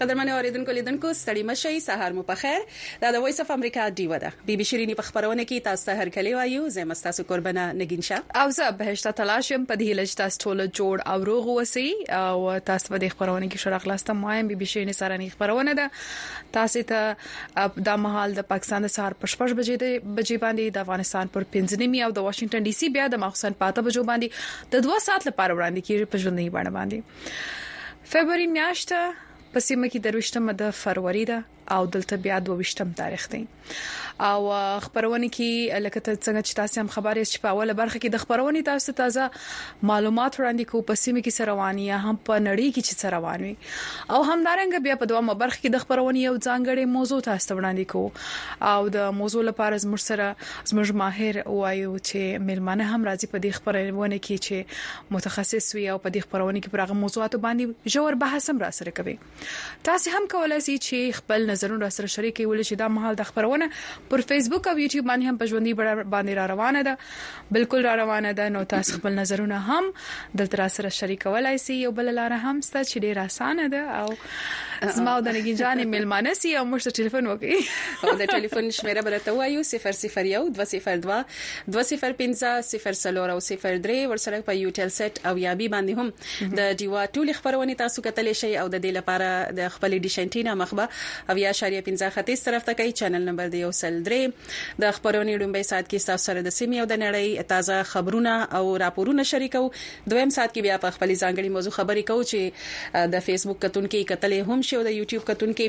قدرمن اوریدونکو لیدونکو ستړي مشي سهار مو په خیر دا د وایس اف امریکا دیو ده بیبي شيرینی په خبرونه کې تاسو ته هر کلی وایو زه مستاسو قربانه نگین شاه او زه بهشت تلاشم په دې لج تاسو ټول جوړ او روغ وسی او تاسو په دې خبرونه کې شرخ لاسته مایم بیبي شيرینی سره نه خبرونه ده تاسو ته د مهال د پاکستان د سهار په 6 بجې د بجې باندې د افغانستان پر 15 نیمه او د واشنگټن ډي سي بیا د ماخصن پاته بجو باندې د 2 ساعت لپاره وړاندې کیږي په ژوندۍ بڼه باندې فبرवरी میاشت په سیمه کې درويشتمه د فروری ده او دلته بیا 22م تاریخ دی او خبرونه کې لکه څنګه چې تاسو هم خبرې چې په اوله برخه کې د خبرونې تاسو تازه معلومات وړاندې کو په سیمه کې سرواني یا هم په نړۍ کې چې سرواني او همدارنګ بیا په دوه برخه کې د خبرونې یو ځانګړې موضوع تاسو وړاندې کو او د موضوع لپاره زموږ سره زموږ ماهر وایو چې ملمنه هم راځي په دې خبرونه کې چې متخصص وي او په دې خبرونه کې پرغه موضوعات باندې ژور بحث هم را سره کوي تاسو هم کولای شئ چې خپل نظرونه را سره شریک کړئ چې دا مهال د خبرونه پر فیسبوک او یوټیوب باندې هم په ژوندۍ بڼه باندې را روانه ده بالکل را روانه ده نو تاسو خپل نظرونه هم دلته را سره شریک کولای شئ یو بل لار هم ست چې ډیر اسانه ده او زما او د نګین جانې ملمانه سي او موږ ته ټلیفون وکړي او د ټلیفون شمیره برته وایو 001 202 205 003 ورسره په یوټل سیټ او یابي باندې هم د ډیوا ټولې خپرونې تاسو کتلی شئ او د دې لپاره د خپلې ډیش انټینا مخ به 90.5 ختیځ طرف ته کړئ چینل نمبر د یو سل درې د خپرونې ړومبی ساعت کې تاسو سره د سیمې او د نړۍ تازه خبرونه او راپورونه شریکو دویم ساعت کې بیا په خپلې ځانګړي موضوع خبرې کوو چې د فیسبوک کتونکي کتلی هم شي او د یوټیوب کتونکي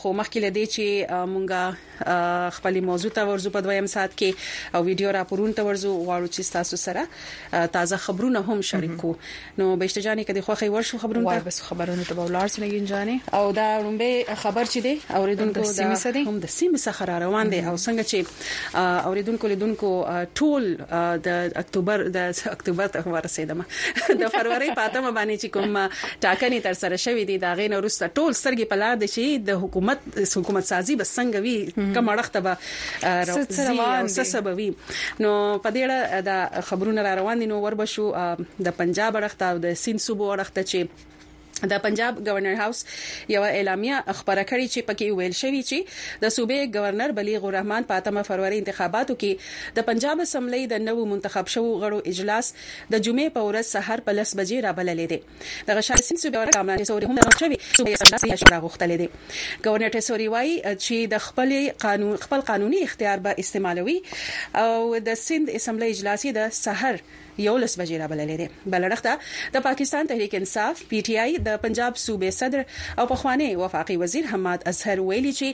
خو مخکې لدی چې مونږه خپلې موضوع ته ورځو په دویم ساعت کې او ویډیو راپورونو ته ورځو غواړو چې تاسو سره تازه خبرونه هم شریک کو نو بهشته جانې کدي خوخه ورشو خبرونه ته بس خبرونه ته ولار سنګین جانې او دا رومبه خبر چې دی اوریدونکو د سیمه سره هم د سیمه سره را روان دي او څنګه چې اوریدونکو لیدونکو ټول د اکتوبر د اکتوبر ته ورسېدم د فروری پاتمه باندې چې کوم ټاکنې تر سره شوې دي دا غي نورسته ټول سترګې پلار دي چې د حکومت حکومت سازي به څنګه وي کوم اړخ ته به روان څه سببي نو په دې اړه د خبرونو را روان دي نو وربشو د پنجاب اړخ ته او د سین صوبو اړخ ته چې د پنجاب گورنر هاوس یو اعلامیه خبره کړې چې پکې ویل شوی چې د صوبې گورنر بلیغ الرحمن په 8 فروری انتخاباتو کې د پنجاب اسمبلی د نوو منتخب شوو غړو اجلاس د جمعې په ورځ سهار په 10 بجې را بللې دي دغه شان د سیند صوبې ګورنر کامران ټیسوري هم د روغ شوي صوبه یې سمدستي له شوره غوښتلې دي. ګورنر ټیسوري وايي چې د خپل قانوني اختیار به استعمالوي او د سیند اسمبلۍ اجلاس یې د سهار یوولس بجې رابللی دی. بلړښت ته د پاکستان تحریک انصاف، پي ټي آی، د پنجاب صوبې صدر او پخواني وفاقي وزیر حماد اظهر ویلي چې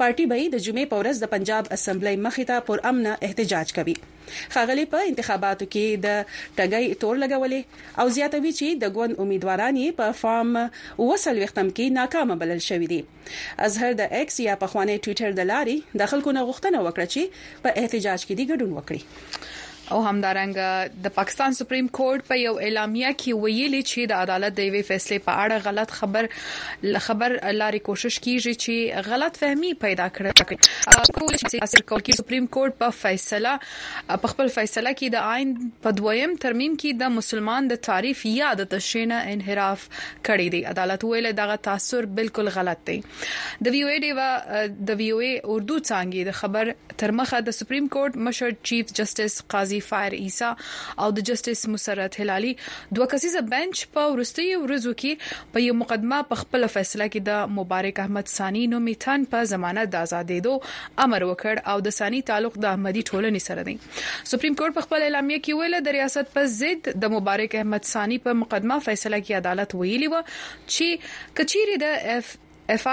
پارټي به یې د جمعې په ورځ د پنجاب اسمبلۍ مخې ته پرامنه احتجاج کوي. ښاغلي په انتخاباتو کې د ټګۍ تور لګولې او زیاتوي چې د ګوند امیدواران یې په فارم اووه څلوېښتم کې ناکامه بلل شوي دي اظهر د ایکس یا پخوانی ټویټر د لارې د خلکو نه غوښتنه وکړه چې په احتجاج کې دې ګډون وکړي او همدارنګه د پاکستان سپریم کورټ په یو اعلامیه کې ویلي چې د عدالت د یوې فیصلې په اړه غلط خبر خبر لارې کوشش کیږي چې غلط فهمي پیدا کړی او کله کله چې تاثیر کول کیږي سپریم کورټ په فیصله په خپل فیصله کې د آئین په دویم ترمیم کې د مسلمان د تعریف یا د تشریح نه انحراف کړی دی عدالت ویل دغه تاثر بالکل غلط دی د وی او ای ډیوا د وی او ای اردو څنګه د خبر تر مخه د سپریم کورټ مشر چیف جسټس قاضي فایر عیسی او د جسټس مسرت هلالي دوه کسیزه بنچ په ورستیو ورځو کې په یو مقدمه په خپله فیصله کې د مبارک احمد ثاني نومي تن په ضمانت د آزادېدو امر وکړ او د ثاني تعلق د احمدي ټولنې سره دی سپریم کورټ په خپل اعلامیه کې ویل د ریاست په ضد د مبارک احمد ثاني په مقدمه فیصله کې عدالت ویلي و چې کچيري د اف ايف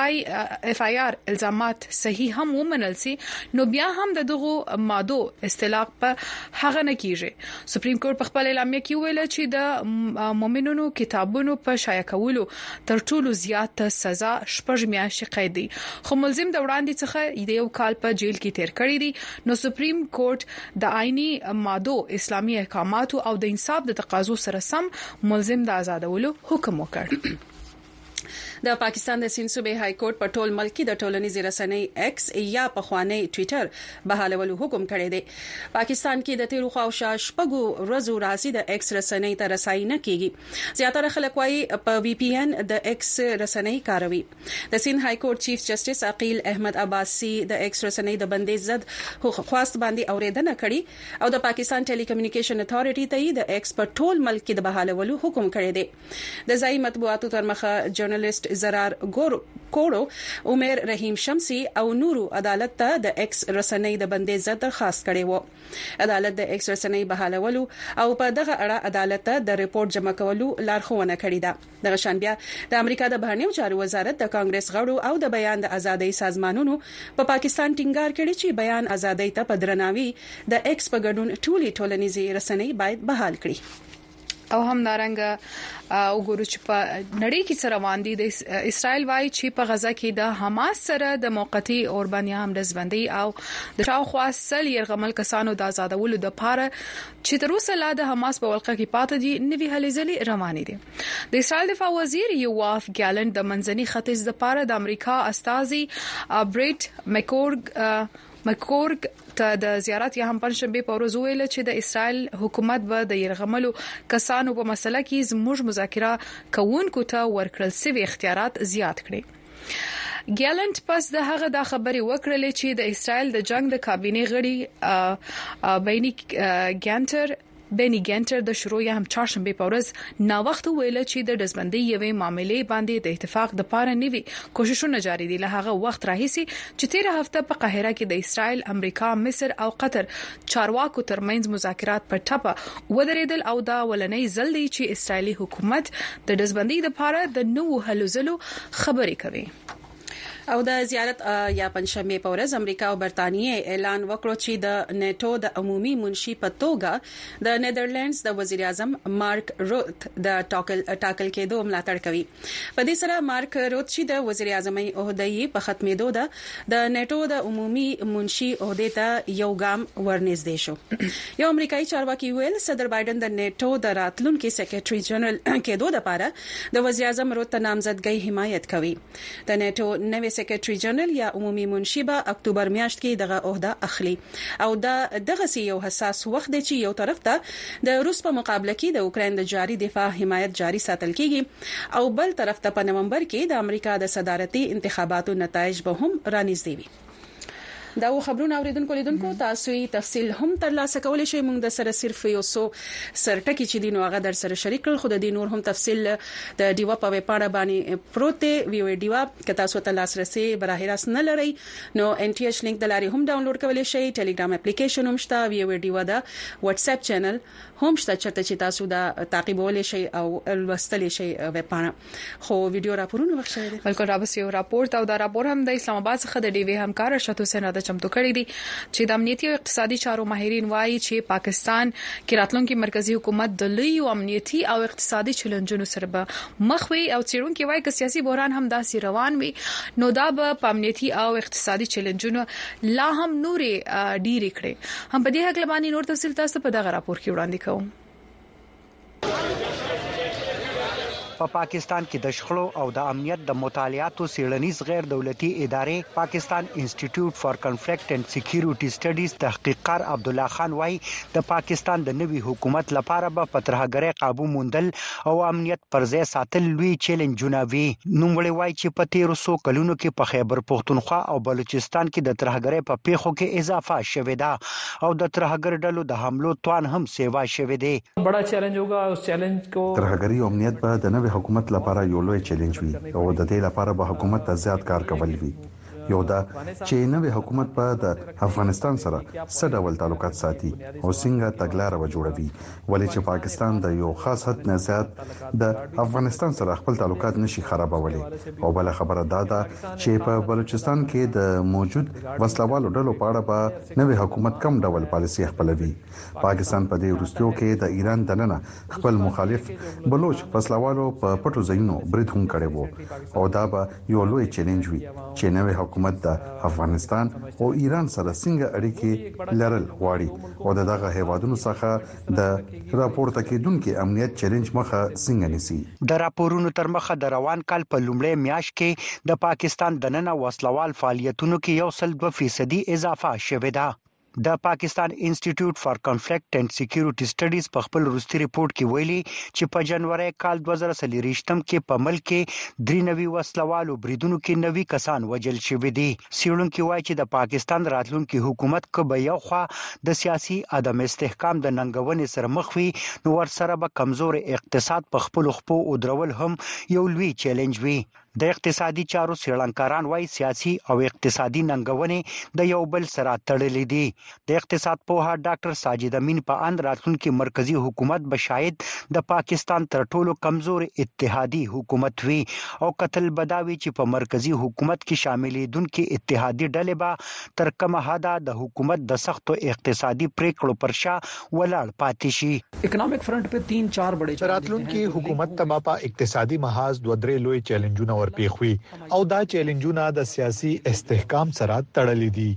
ايي ار الزامات صحيح هم ومنل سي نو بيا هم د دغو مادو استلاق په هغه نه کيږي سپريم کورټ په خپل اعلاميه کې ويل چې د مؤمنونو کتابونو په شایع کولو تر ټولو زیات سزا شپږ میاشتې قید دی خو ملزم د وړاندې څخه د یو کال په جیل کې تیر کړی دی نو سپریم کورټ د آئینی مادو اسلامي احکاماتو او د انصاف د تقاضو سره سم ملزم د آزادولو حکم وکړ د پاکستان د سیند صوبې های کورټ په ټول ملک کې د ټولنیزې رسنۍ ایکس یا پخوانۍ ټویټر بحالولو حکم کړی دی. پاکستان کې د تېرو خواوشا شپږو ورځو راهسې د ایکس رسنۍ ته رسایي نه کېږي. زیاتره خلک وايي په وي پي اېن د ایکس رسنۍ کاروي. د سیند های کورټ چیف جسټس عقیل احمد عباسي د ایکس رسنۍ د بندیز ضد خواست باندې اورېدنه کړې او د پاکستان ټیلي کمیونیکېشن اتارټي ته یې د ایکس په ټول ملک کې د بحالولو حکم کړی دی. د ځايي مطبوعاتو ترمخه جرنلسټ ضرار کوړو، عمير رحيم شمسي او نورو عدالت ته د ايکس رسنۍ د بندې ضد درخواست کړی وو. عدالت د ايکس رسنۍ بحالولو او په دغه اړه عدالت ته د رپورټ جمع کولو لارښوونه کړې ده. دغه شان بيا د امريکا د بهرنيو چارو وزارت د کانګرس غړو او د بيان د ازادۍ سازمانونو په پاکستان ټينګار کړی چې بيان ازادۍ ته په درناوي د ايکس په ګډون ټولې ټولنيزې رسنۍ بايد بحال کړي. او همدارنګه وګورو چې په نړۍ کې سره روان دي د اسرایل وایي چې په غزا کې د حماس سره د موقتی اوربندي هم رسبندي او د شاوخوا سل يرغمل کسانو د آزادولو د پاره چې تر اوسه لا د حماس په ولقه کې پاتې دي نوي هلې ځلې روانې دي د اسرایل دفاع وزیر یواف ګالند د منځني ختیځ د پاره د امریکا استاذي بریټ مکورګ مکګورګ ته د زیارت یا هم پنجشنبې په ورځ وویل چې د اسرایل حکومت به د يرغملو کسانو په مسله کې زموږ مذاکره کوونکو ته ورکړل سوي اختیارات زیات کړي. ګیلنټ پس د هغه دا خبرې وکړلې چې د اسرایل د جنګ د کابینې غړي بینی ګانټر بیني ګینټر د شروع یا هم چهارشنبې په ورځ ناوخته وویل چې د ډزبندۍ یوې معاملې باندې د اتفاق د پاره نوي کوششونه جاري دي له هغه وخت راهیسې چې تیره هفته په قاهره کې د اسرائیل، امریکا، مصر او قطر چارواکو ترمنځ مذاکرات په ټپه ودرېدل او دا اولنی ځل دی چې اسرائیلي حکومت د ډزبندۍ د پاره د نوو هلو ځلو خبرې کوي. او د زیارت یا پنجشنبې په ورځ امریکا او برتانیې اعلان وکړو چې د نیټو د عمومي منشي په توګه د نیدرلینډز د وزیر اعظم مارک روت د ټاکل کېدو ملاتړ کوي په دې سره مارک روت چې د وزیر اعظمۍ عهده یې په ختمېدو ده د نیټو د عمومي منشي عهدې ته یو ګام ورنږدې شو یو امریکایي چارواکي ویل صدر بایډن د نیټو د راتلونکي سیکرټري جنرال کېدو لپاره د وزیر اعظم روت نامزدګۍ حمایت کوي د ناتو نوې سیکرټري جنرال یا عمومي منشي به اکتوبر میاشت کې دغه عہده اخلي او دا دغه سي یو حساس وخت دی چې یو طرف ته د روس په مقابله کې د اوکراین د جاري دفاع حمایت جاري ساتل کیږي او بل طرف ته په نومبر کې د امریکا د صدارتي انتخاباتو نتایج به هم رانږدې وي. دا و خبرونه اوریدونکو لیدونکو تاسو یې تفصیل هم ترلاسه کولی شئ موږ د سره صرف یو څو سرټکی چې دین هغه در سره شریک کړل خو د دې نور هم تفصیل د ډیوا په ویب پاڼه باندې پروت دی وی وی ډیوا که تاسو ته لاسرسي براه راست نه لرئ نو ان ټي ایچ لینک د لارې هم ډاونلوډ کولی شئ ټلګرام اپلیکیشن هم شته وی وی ډیوا د واتس اپ چینل هم شته چې تاسو دا تعقیبولی شئ او لوستلی شئ ویب پاڼه خو ویډیو راپورونه وخت شوی دی بلکې راوس یو راپور او دا راپور هم د اسلام آباد څخه د ډیوی همکار ارشد حسین راته چمتو کړی دی چې د امنیتي او اقتصادي چارو ماهرین وایي چې پاکستان کې راتلونکي مرکزی حکومت د لوی امنیتي او اقتصادي چیلنجونو سره به مخ وي او چیرونکو وایي چې سیاسي بحران هم داسې روان وي نو دا به په امنیتي او اقتصادي چیلنجونو لا هم نورې ډیری کړي هم په دې حق لبانی نور تفصیل تاسو په دغه راپور کې وړاندې کوم په پاکستان کې د شخړو او د امنیت د مطالعاتو څېړنیز غیر دولتي ادارې پاکستان انسټیټیوټ فار کنفلکټ اینډ سیکیورټي سټډیز تحقیقکار عبدالله خان وايي، د پاکستان د نوي حکومت لپاره به په ترهګرۍ قابو موندل او امنیت پر ځای ساتل لوی چیلنجونه وي. نوموړی وايي چې په تېرو څو کلونو کې په خیبرپښتونخوا او بلوچستان کې د ترهګرۍ په پېښو کې اضافه شوې ده او د ترهګر ډلو د حملو توان هم سیوا شوی دی. بڑا چیلنج هوګا اس چیلنج کو. ترهګري او امنیت به د نوي حکومت لپاره یو لوی چیلنج وي او د دې لپاره به حکومت ته زیات کار کول وي. یو دا چې نوی حکومت به د افغانستان سره څه ډول تعلقات ساتي او څنګه تګلاره به جوړوي ولې چې پاکستان د يو خاص حد نه زيات د افغانستان سره خپل تعلقات نشي خرابولی او بل خبره دا ده چې په بلوچستان کې د موجود وسلوالو ډلو په اړه به نوې حکومت کوم ډول پالیسي خپلوي پاکستان په دې وروستیو کې د ایران دننه خپل مخالف بلوچ وسلوالو په پټو ځایونو برید هم کړی وو او دا به یو لوی چیلنج وي چې نوی حکومت د افغانستان او ایران سره څنګه اړیکې لرل غواړي او د دغه هیوادونو څخه د راپورته کیدونکي امنیت چیلنج مخه څنګه نیسي. د راپورونو تر مخه د روان کال په لومړۍ میاشت کې د پاکستان دننه وسلوال فعالیتونو کې یو سل دوه فیصدي اضافه شوې ده. د پاکستان انسټیټیوټ فار کنفلیکټ اینډ سیکیورټي سټډیز په خپل وروستي رپورټ کې ویلي چې په جنوري کال 2023 کې په ملک کې درې نوي وسلوالو بریدونو کې نوي کسان وژل شوي دي. څېړونکي وایي چې د پاکستان راتلونکي حکومت که به یو خوا د سیاسي عدم استحکام د ننګونې سره مخ وي، نو ورسره به کمزوری اقتصاد په خپلو خپو ودرول هم یو لوی چیلنج وي. د اقتصادي چارو څېړنکاران وايي، سیاسي او اقتصادي ننګونې د یو بل سره تړلې دي. د اقتصاد پوه ډاکټر ساجد امین په اند، راتلونکی مرکزي حکومت به شاید د پاکستان تر ټولو کمزوری اتحادي حکومت وي او کتل به دا وي چې په مرکزي حکومت کې شاملېدونکې اتحادي ډلې به تر کومه حده د حکومت د سختو اقتصادي پرېکړو پر شا ولاړ پاتې شي. اکنامک فرنټ پې تین چار بړې چیلنجز راتلونکي حکومت ته به په اقتصادي محاذ دوه درې لوی چیلنجونه ورپېښ وي او دا چیلنجونه د سیاسي استحکام سره تړلي دي.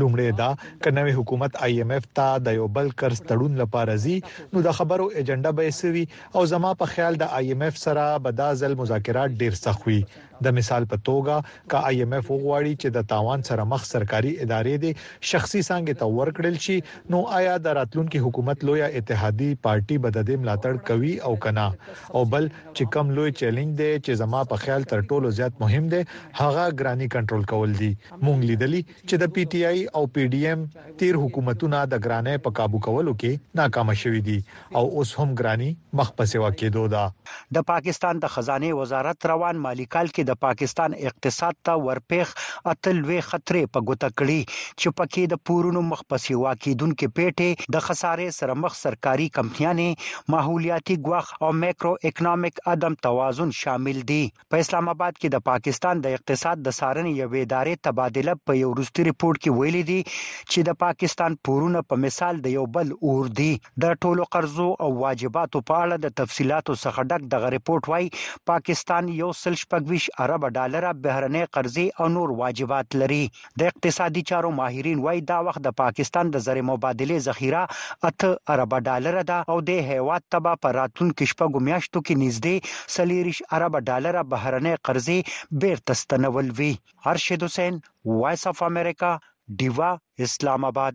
لومړی دا که نوی حکومت آی اېم اېف ته د یو بل قرض تړون لپاره ځي نو د خبرو اېجنډه به یې څه وي او زما په خیال د آی اېم اېف سره به دا ځل مذاکرات ډېر سخت وي د مثال په توګه که آی ایم ایف وغواړي چې د تاوان سره مخ سرکاري ادارې دې شخصي څانګې ته ورکړل شي نو آیا د راتلونکي حکومت لویه اتحادي پارټي به د دې ملاتړ کوي او که نه؟ او بل چې کوم لوی چیلنج دی چې زما په خیال تر ټولو زیات مهم دی هغه ګراني کنټرول کول دي مونږ لیدلي چې د پي ټي آی او پي ډي ایم تیر حکومتونه د ګرانۍ په کابو کولو کې ناکام شوي دي او اوس هم ګراني مخ په سیوا کیدو ده. د پاکستان د خزانې وزارت روان مالي کال کې د پاکستان اقتصاد ته ورپېښ اته لوې خطرې په ګوته کړي چې پکې د پورونو مخ په سیوا کیدونکې پېټې، د خسارې سره مخ سرکاري کمپنیانې، ماحولیاتي ګواښ او میکرو اکنامیک عدم توازن شامل دي. په اسلام اباد کې د پاکستان د اقتصاد د څارنې یوې ادارې تبادله په یو وروستي رپورټ کې ویلي دي چې د پاکستان پورونه په مثال د یو بل اور دي. د ټولو قرضو او واجباتو په اړه د تفصیلاتو څخه ډک دغه رپورټ وايي، پاکستان یو سل شپږ ویشت اربه ډالره بهرنۍ قرضې او نور واجبات لري. د اقتصادي چارو ماهرین وايي، دا وخت د پاکستان د زر مبادلې ذخیره اته اربه ډالره ده او دې هیواد ته به په راتلونکو شپږو میاشتو کې نږدې څلېرویشت اربه ډالره بهرنۍ قرضې بېرته ستنول وي. ارشد حسین، وایس اف امریکا، ډیوه، اسلام اباد.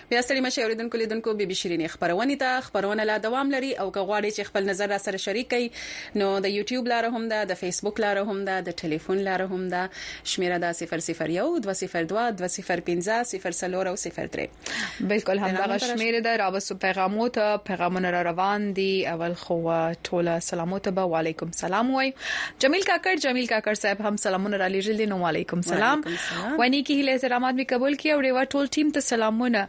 بیا ستړي مه شئ اوریدونکو لیدونکو بي بي شیرینې خپروني ته خپرونه لا دوام لري او که غواړئ چې خپل نظر راسره شریک کړئ نو د یوټیوب لاره هم ده د فیسبوک لاره هم ده د ټلیفون لاره هم ده شمیره ده 001 202 205 04 او 03 بالکل هم دا شمیره ده راوسو پیغامو ته پیغامونه را روان دي اول خو ټوله سلامو ته به وعلیکم سلام وای جمیل کاکر جمیل کاکر صاحب هم سلامونه را لېږل دي نو وعلیکم سلام ونی کی هله سلامات می قبول کی او ډیوا ټول ټیم ته سلامونه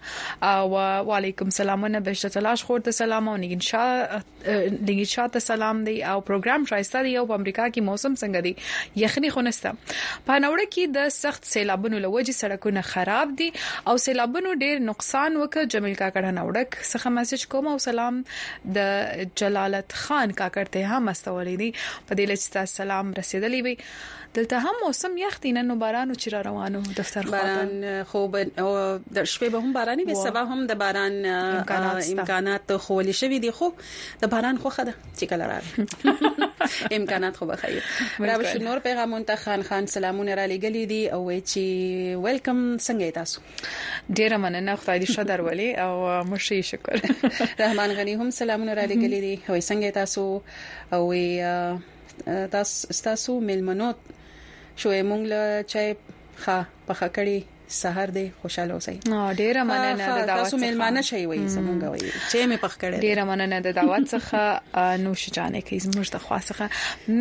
او وعلیکم سلامونه بشرت لاش خور ته سلام او نګین شاه نګین شاه ته سلام دی او پروګرام شایسته دی او په امریکا کې موسم څنګه دی یخنی خونسته په نوړ کې د سخت سیلابونو لوجي سړکونه خراب دي او سیلابونو ډیر نقصان وکړ جمیل کاکړ نوړک څخه میسج کوم او سلام د جلالت خان کاکړ ته هم استولې دي په دې لچ تاسو سلام رسیدلی وي دلته هم موسم یخ دی نن بارانو چې را روانو دفتر خواته باران خو به د شپې به هم باراني به سبا هم د باران امکانات خو ولې شوي دي خو د باران خوخه ده چې کله راغی امکانات خو به خیر را بشو نور پیغامون ته خان خان سلامونه را لګلې دي او وای چې ویلکم څنګه تاسو ډیره مننه خدای دې شادر ولې او مرشي شکر رحمان غنی هم سلامونه را لګلې دي وای څنګه تاسو او تاسو ستاسو میلمنو شوې مونږ له چای ښه پخه کړي سحر دی خوشاله اوسئ ډیره مننه د دعوت تاسو میلمانه شئ وای زمونږ وای چې مې پخ کړی ډیره مننه د دعوت څخه نوش جانې کې زموږ د خواسخه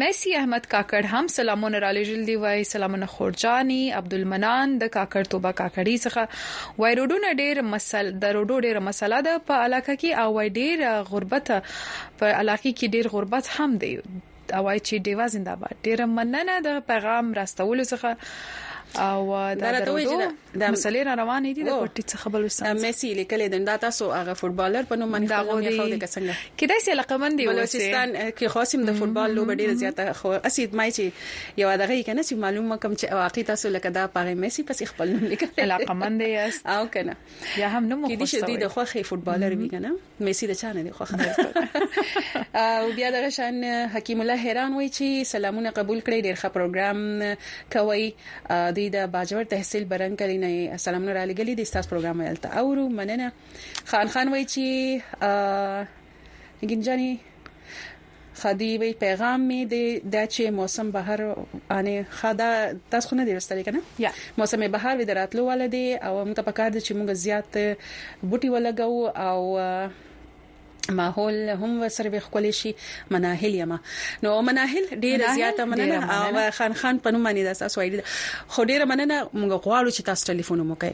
مسی احمد کاکړ هم سلامونه را لېږل دی وای سلامونه خورجانی عبدالمنان د کاکړ توبه کاکړی څخه وای روډونه ډیر مسل د روډو ډیر مسله ده په علاقه کې او وای ډیر غربت په علاقی کی ډیر غربت هم دی اوای چې ډیوا زنده باد ډیر مننه د پیغام راستولو څخه او دا د مسلې را روانې دي د کوټي څخه بل وسه د مېسي لیکل د دا تاسو هغه فوټبالر په نوم باندې خو نه خو د کسنګ کله چې لقمن دی بلوچستان کې خاصم د فوټبال لوب ډیره زیاته خو اسید مای چې یو دغه کې نه چې معلومه کوم چې واقعي تاسو لکه دا پاره مېسي پس خپل نوم لیکل لقمن دی او کنه یا هم نو مخ کې دي د خوخي فوټبالر وی کنه میسی د چانه دی خوخه او بیا دغه شان حکیم الله حیران وای چې سلامونه قبول کړئ ډیر ښه پروګرام کوي د دې د باجوړ تحصیل برنګ کلی نه سلامونه را لګلې د تاسو پروګرام ولته اورو مننه خان خان وای چې ګنجانی خدي وی پیغام می دی دا چې موسم بهر انه خدا تاسو خو نه دی لستل کنه یا موسم بهر وی دراتلو ول دی او موږ ته پکار دي چې موږ زیات بوټي ولګو او ماحول هم وسره به خولې شي مناهل یما نو مناهل ډیر زیاته مننه او خان خان پنوم باندې دا تاسو وایي خو ډیر مننه موږ غواړو چې تاسو ټلیفون مو کوي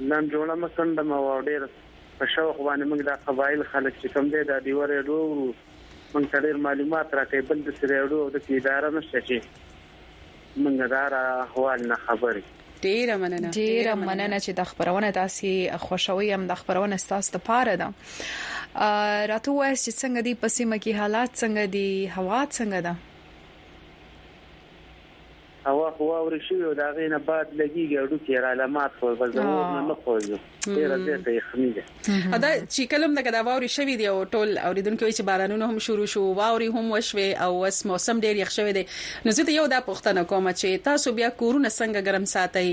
نن جوړه مه سندمه وه او ډیر په شوق باندې موږ دا قبایل خلک چې کوم دی دا دیوه ریډو اورو موږ ته ډیر معلومات راکوي بل دسې ریډو او دسې اداره نشته چې موږ د هر احوال نه خبر یو. ډیره مننه. ډیره مننه چې دا خبرونه تاسو خوښوي هم دا خبرونه ستاسو د پاره ده راته وایي چې څنګه دی په سیمه کې حالات څنګه دي هوا څنګه ده هوا خو واورې شوې او د هغې نه باد لګیږي او ډوکې را لمات شول بس د اور نه نه خوځو ډېره زیاته یخني ده دا چې کلم دغه د واورې شوې دی او ټول اوریدونکو چې بارانونه هم شروع شو واورې هم وشوي او اوس موسم ډېر یخ شوی دی نو زه ته یو دا پوښتنه کوم چې تاسو بیا کورونه څنګه ګرم ساتئ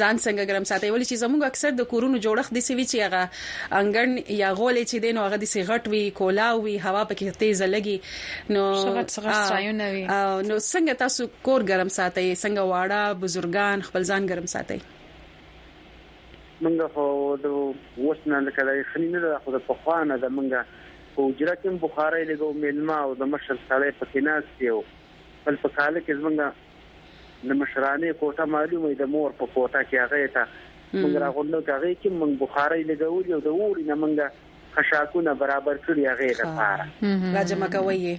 ځان څنګه ګرم ساتئ ولې چې زموږ اکثر د کورونو جوړښت دي سوي چې هغه انګړ یا غولې چې دین هغه دي سي غټ وي کولاوي هوا پکې تیز لګي نو نو څنګه تاسو کور ګرم ساتي څنګه واړه بزرګان خپل ځان ګرم ساتي منګه خو د اوس نه لکه د خنی نه د خو د پخوانه د منګه په اجرا کې بخاري لګو ملما او د مشر سړی په کې ناس یو بل په کال کې زمونږ د مشرانه کوټه معلومه د مور په کوټه کې هغه ته موږ راغونډو کې هغه کې موږ بخاري لګولې او د ووري نه موږ خشاکونه برابر کړي هغې د پاره راجمع کوي یې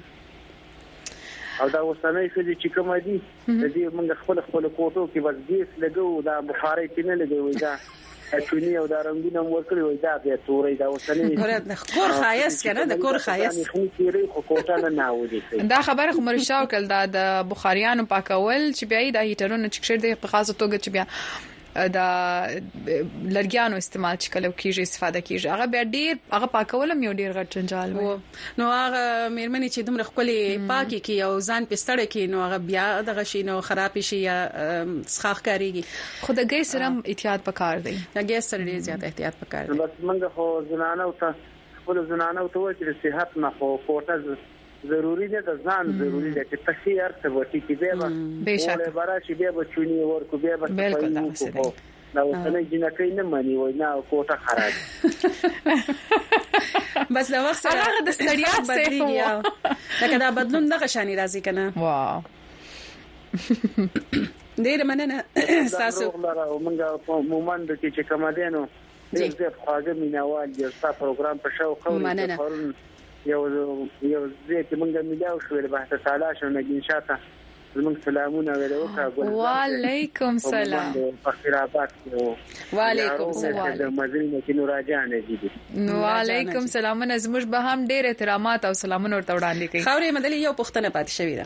او دا اوسنۍ ښځې چې کوم دي د دې موږ خپل خپل کوټو کې بس ګیس لګو دا بخاري کې نه لګوي دا چونی او دا رنگونه مور کړی وای دا به تورې دا اوسنۍ کور خایس کنه د کور خایس خو کوټه نه ناولي دا خبره خو مرشاو کړ دا د بخاریانو پاکول چې بیا د هیټرونو چې کښې د خاصه توګه چې بیا د لرګیانو استعمال چې کله کیږي استفاده کیږي هغه بیا ډیر هغه پاکولم یو ډیر غټ جنجال وو نو هغه مېرمنې چې دومره خپلې پاکي کې او ځان پستړې کې نو هغه بیا دغه شي نو خراب شي یا سخاخ کاریږي خو د ګیس سره احتیاط پکار دی د ګیس سره ډیر زیات احتیاط پکار دی بس موږ خو زنانه او تاسو خپل زنانه او ته چې صحت نه خو کوټه ضروری ده د ځان ضروری ده چې پسې ارته وټی کې بیا به بشک برا چې بیا به چونی ورکو بیا به بالکل دا څه دی دا وسنه جنکې نه مانی وای نه کوټه خراب بس دا وخت هغه د ستړیا سیف وو لکه دا بدلون دغه شانی راځي کنه واه ډیر مننه تاسو موږ په مومند کې چې کوم دینو ډېر زیات خواږه مینوال دي ستا پروګرام په شاو خو پرون یو یو ځای کې مونږه ملاو شو له بحث تعالی شو نه ګین شاته زمونږ سلامونه ویلو کا ګل وعلیکم سلام په خیر آباد وعلیکم سلام د مزینه کې نوراجان دي وعلیکم سلام زموږ به هم ډېر احترامات او سلامونه ورته وړاندې کوي خورې مدلې یو پښتنه پات شوې ده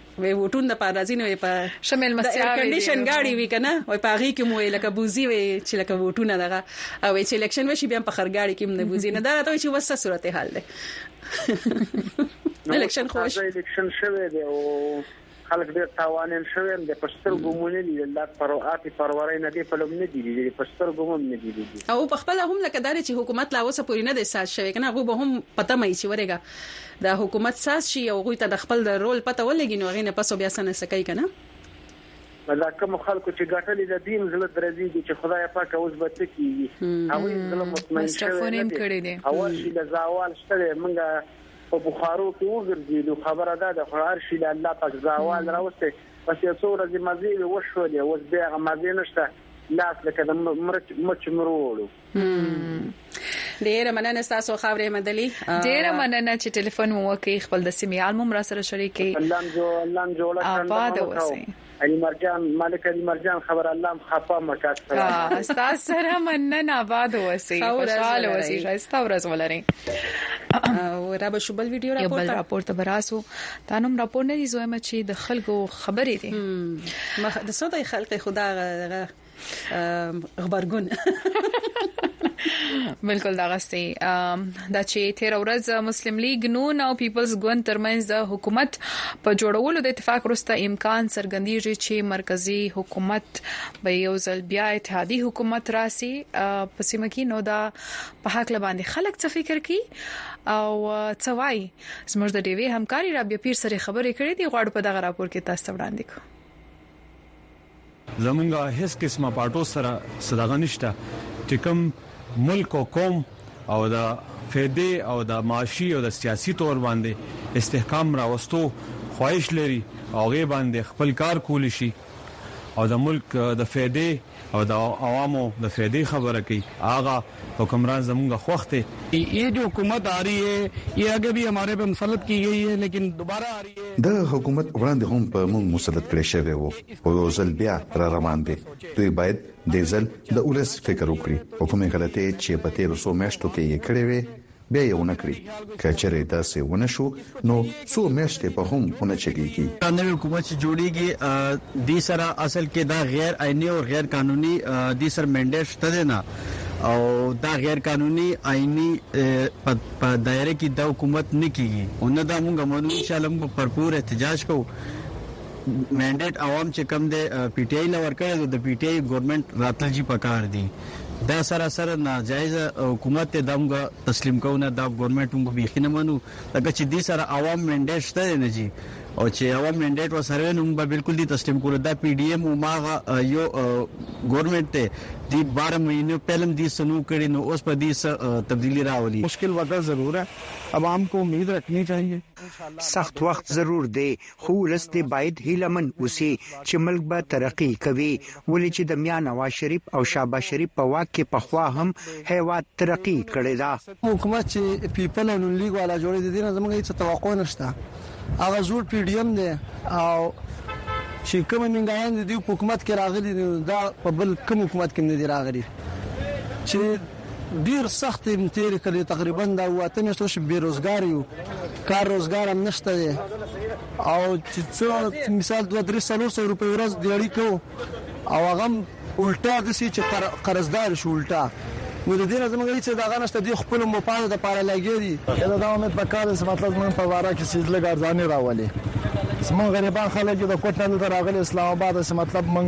وې وټون د پاره راځي نو په شمل مسیا د کنډیشن گاډي وی کنه او په هغه کې مو لکه بوزي وي چې لکه وټونه دغه او چې الیکشن وشي بیا په خرګاډي کې مونږ بوزي نه دا راته چې وسه صورت حال ده الیکشن خوش الیکشن شوه دی او خلک ډېر تاوانین شوی د پښتر ګومونه دي د پروات پرورې نه دي په لوم نه دي د پښتر ګومم نه دي او په خپل هم لکه دار چې حکومت لا اوسه پوری نه دی ساز شوی کنه غو به هم پته مې چې ورګه د حکومت ساز چی یو غوی ته د خپل د رول پته ولګی نو هغی نه پس بیا څه نه څه کوی کنه. په دا کومو خلکو چی ګټلی ده دوی هم زړه درزیږی چی خدایه پاکه اوس به څه کیږی هغوی هم زړه مطمین شوی نه دی او هرشی له زاوال شته دی مونږ په بخارو کی وګرځیدو خبره دا ده خو هرشی له الله پاک زاوال راوستی بس یو څو ورځی مزی وی وشولی اوس بیا هغه مزی نشته لاس لکه د مرچ مروړو. ډیره مننه تاسو خاور احمد علي ډیره مننه چې ټلیفون مو وکړ خپل د سیمې عالم را سره شریک کړي الله جو الله جوړه کړم آباد اوسئ علي مرجان مالک علي مرجان خبر الله خفه مکات سره استاد سره مننه آباد اوسئ خوشاله اوسئ شایسته ورځ ولرئ او را به شوبل ویډیو راپور بل راپور ته براسو دا نوم راپور نه دی زویم چې د خلکو خبرې دي مخ د سوده خلک خدا غبرګون بالکل دا غستې دا چې 13 ورځ مسلم لیگ نون او پیپلز ګوند ترمنځ د حکومت په جوړولو د اتفاق وروسته امکان څرګندېږي چې مرکزی حکومت به یو ځل بیا اتحادي حکومت راسي په سیمه کې نو دا په حق لباندې خلک څه فکر کوي او څه وایي زموږ د ډیوی همکاري رابیا پیر سره خبرې کړې دي غواړو په دغه راپور کې تاسو وړاندې کوو زمونږ هیڅ قسمه پاټو سره څه دغه نشته چی کوم ملک او قوم او د فیدی او د معاشی او د سیاسی طور باندی استحکام راوستو خواهش لری او هغی باندی خپل کار کولی شی او د ملک د فیدی او د عوامو د فیدی خبره کوی هغه حکمران زمونږ خوښ دی. یی جو حکومت آری هی یی اګه بی هماره په مسلط کی ګی هی لیکن دوباره آری هی. دغه حکومت وړاندې هم په موږ مسلط کړی شوی وو او یو ځل بیا را روان دی دوی باید دی ځل د اولس فکر وکړي او کومې غلطې چې په تیرو څو میاشتو کې یې کړې وې بیا یې ونه کړي، که چېرې داسې ونه شو نو څو میاشتې به هم ونه چلېږي. دا نوې حکومت چې جوړېږي دې سره اصل کې دا غیر آئیني او غیر قانوني دې سره مینډیټ شته دی نه او دا غیر قانوني آئیني په دایره کې دا حکومت نه کېږي او نه دا مونږ منو، انشاءالله مونږ به پرپور احتجاج کوو. مینډیټ عوام چې کوم دی پی ټی آی له ورکړی نو د پی ټی آی ګورنمنټ راتل جی پکار دی دا سراسر ناجایز حکومت ته دمګه تسلیم کو نه دا ګورنمنټ موږ بیخی نه منو لکه چې دی سره عوام مینډیټ شته نه جی او چې عوام مینډیټ و سره نو موږ بالکل دی تسلیم کول دا پی ډی ایم او ماغه یو ګورنمنټ ته دی 12 مهینه پهلم دی سنو کړي نو اوس په دی تبدیلی راولي مشکل ودا ضرور ہے عوام کو امید رکھنی چاہیے سخت وخت ضرور دی خو ولس دې بايد هيله من اوسي چې ملک به ترقي کوي ولې چې د ميا نواز شريف او شهباز شريف په واک کې پخوا هم هيواد ترقي کړي ده. حکومت چې پيپل او نون ليګ والا جوړي ددې نه زمونږ هيڅ توقع نشته هغه زوړ پي ډي ايم دی او چې کوم نينګايان ددوی په حکومت کې راغلي دي نو دا په بل کوم حکومت کې هم ندي راغلي چې ډیر سخت مې تیر کړی تقریبا دا اوه اته میاشتې وشو بې روزګار یو کار روزګار هم نشته دی او چې څو مثال 2 3 سلور سو روپۍ ورځ دیړی کو او هغه الټا د سې چې قرضدار شو الټا نو د دې نه زموږ هیڅ دغه نشته دی خپل مفاد د پاره لګی دي دا د امید په کار چې مطلب موږ په واره کې سیز لګ ارزانی راولي زموږ غریبان خلک د کوټه نه راغلي اسلام آباد چې مطلب موږ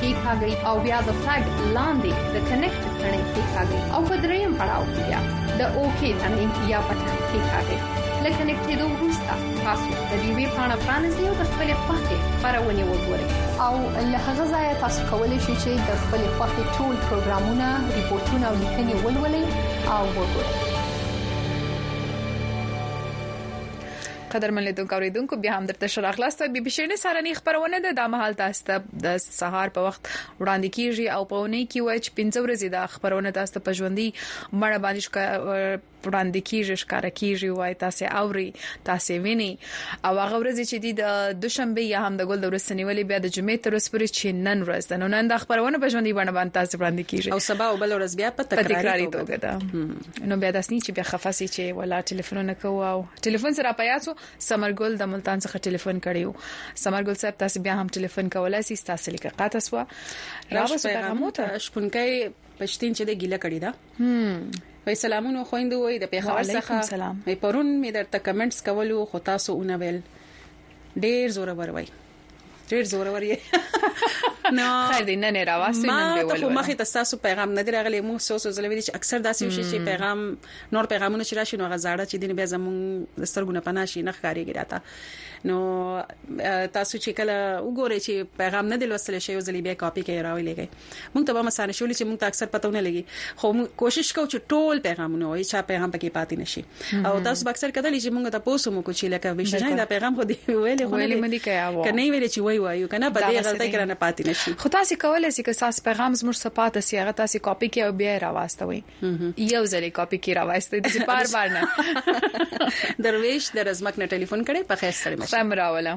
کیکاږئ او بیا د فلګ لاندې د کنیکټ تڼۍ کیکاږئ او په دریم پړاو کې بیا د اوکی تڼۍ یا بټن کیکاږئ له کنیکټېدو وروسته تاسو د دې وی پاڼه پرانیزئ او د خپلې خوښې خبرونه وګورئ او له هغه ځایه تاسو کولی شئ چې د خپلې خوښې ټول پروګرامونه ریپورتونه او لیکنې ولولئ او وګورئ قدرمن لیدونکو اوریدونکو بیا هم درته ښه راغلاست بي بي شيرني سهارنۍ خبرونه ده دا مهال تاسو ته د سهار په وخت وړاندې کیږي او په اونۍ کې وای چې 15 ورځې دا خبرونه تاسو ته په ژوندۍ مړه باندې وړاندې کیږي ښکارا کیږي وای تاسو اوري تاسو ویني او هغه ورځ چې دی د دوشنبه یا هم د ګل د ورځ سنیولې بیا د جمعې تر اوسه پورې چې نن ورځ ده نو نن د خبرونه په ژوندۍ باندې باندې تاسو وړاندې کیږي او سبا او بل ورځ بیا په تکراری توګه ده نو بیا داسنی چې بیا خفاسي چې ولا ټلیفونونه کوو ټیلیفون سره په یاد سو ثمر ګل د ملتان څخه ټیلیفون کړی وو ثمر ګل صاحب تاسو بیا هم ټیلیفون کولای سي تاسو لیکه قاطع سو راوس پیغامو ته شپونکای پښتین چې د ګیله کړی دا وای سلامونه خويندو وای د پیښور څخه وای پرون می درته کمنټس کولو خو تاسو اونویل ډیر زوره ور وای ډیر زورور یې نو خیر دی نه نه راواسي نن به ولول ما ته مخه تاسو پیغام نه درغلی مو سو سو زلوی چې اکثر داسې شي چې پیغام نور پیغامونه چې راشي نو غزاړه چې دین بیا زمون سترګونه پنا شي نه ښکاریږي راته نو تاسو چې کله وګورئ چې پیغام نه دلوسل شي او زلوی بیا کاپی کوي راوي لګي موږ ته به هم اسانه شي ولې چې موږ ته اکثر پته نه لګي خو موږ کوشش کوو چې ټول پیغامونه وایي چې پیغام پکې پاتې نشي او تاسو به اکثر کتلی چې موږ ته پوسو مو کو چې لکه ویشتنه دا پیغام خو دی ویلې خو نه ملي کوي کنه ویلې چې وایي وایو کنه په دې غلطي کې نه پاتې نشي خو تاسو کولای شئ چې تاسو پیغام زموږ صفات سي هغه تاسو کاپي کې او بیا راوستوي یو ځلې کاپي کې راوستي چې بار بار نه درویش د رزمک نه ټلیفون کړي په خیر سره مشه سم راولا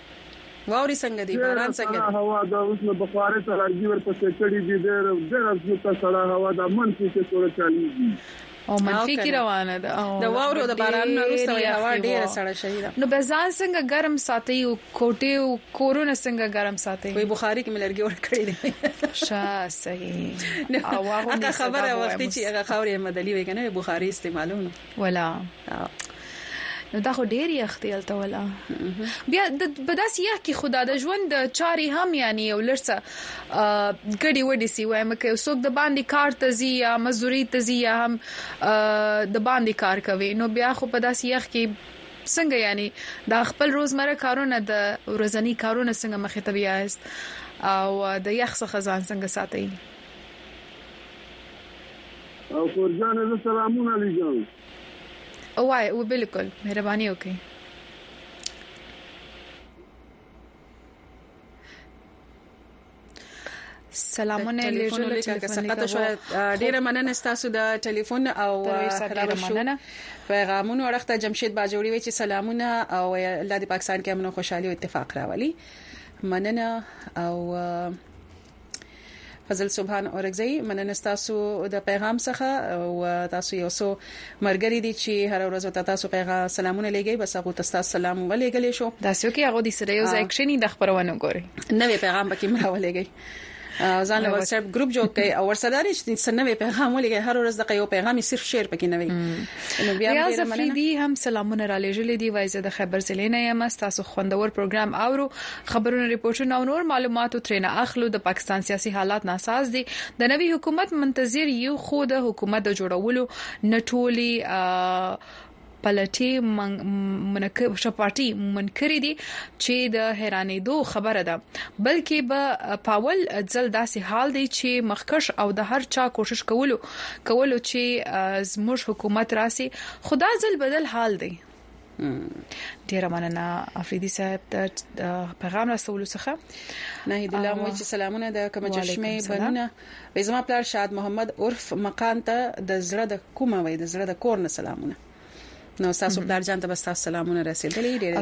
واوري څنګه دي باران څنګه دي هوا دا اوس نو بخاره ته راځي ورپسې کړي دي ډېر ډېر ځمکه سړه هوا دا منفي کې سره چاليږي او منفي کې روانه ده د واورو د باران نه وروسته هوا ډیره سړه شوې ده نو بزان څنګه ګرم ساتي او کوټه او کورونه څنګه ګرم ساتي وي بخاری کې ملرګي ور کړی دی شا صحیح او هغه خبره وخت چې هغه خوري مدلي وي کنه بخاری استعمالونه ولا نو دا خو ډیر یخ دی الته ولا بیا د بداس یخ کې خدا د ژوند چاري هم یعنی یو لړڅه ګډي وډي سی وایم که یو څوک د باندې کار ته زی یا مزوري ته زی یا هم د باندې کار کوي نو بیا خو بداس یخ کې څنګه یعنی دا خپل روزمره کارونه د ورځنی کارونه څنګه مخې ته بیاست او د یخ څخه ځان څنګه ساتي خورجانه زه سلامونه لیږم. وای او بالکل مهرباني وکړئ سلامونه لیږل چې سقط شو ډیره مننه تاسو د ټلیفون او خراب شو پیغامونه ورخته جمشید باجوړي وی چې سلامونه او الله د پاکستان کې امن او خوشحالي او اتفاق راولي مننه او فضل سبحان اورګزی مننه تاسو د پیغام څخه او تاسو یو څو مرګري دي چې هر ورځ ته تاسو پیغام سلامونه لګي بس هغه تاسو سلام ولېګل شو دا څوک هغه د سره یو ځای کښینی د خبرونه ګوري نوې پیغام پکې مراولېږي ځان له واتس اپ ګروپ جوړ کړئ او ورسره لري چې سنوي پیغام ولګي هر ورځ د یو پیغام صرف شیر پکې نه وي نو بیا ریاض افریدي هم سلامونه را لېږلې دي وایزه د خبر ضلع نه یم تاسو خوندور پروګرام اورو خبرونه رپوټونه او نور معلومات ترینه اخلو د پاکستان سیاسي حالات ناساز دي د نوي حکومت منتظر یو خو د حکومت د جوړولو نه ټولي پلټي منکر شپارټي منکر دي چې د حیرانېدو خبره ده بلکې به پاول ځل داسې حال دی چې مخکش او د هر چا کوشش کولو کولو چې زموږ حکومت راسي خدا ځل بدل حال دی ډیره مننه افریدي صاحب د پیغام رسولو څخه نه هیله لرم چې سلامونه د کوم چشمه بنونه زما پلار شاد محمد عرف مقان ته د زړه د کومه وې د زړه د کور نه سلامونه نو تاسو پلار جان ته بس تاسو سلامونه رسیدلې ډیره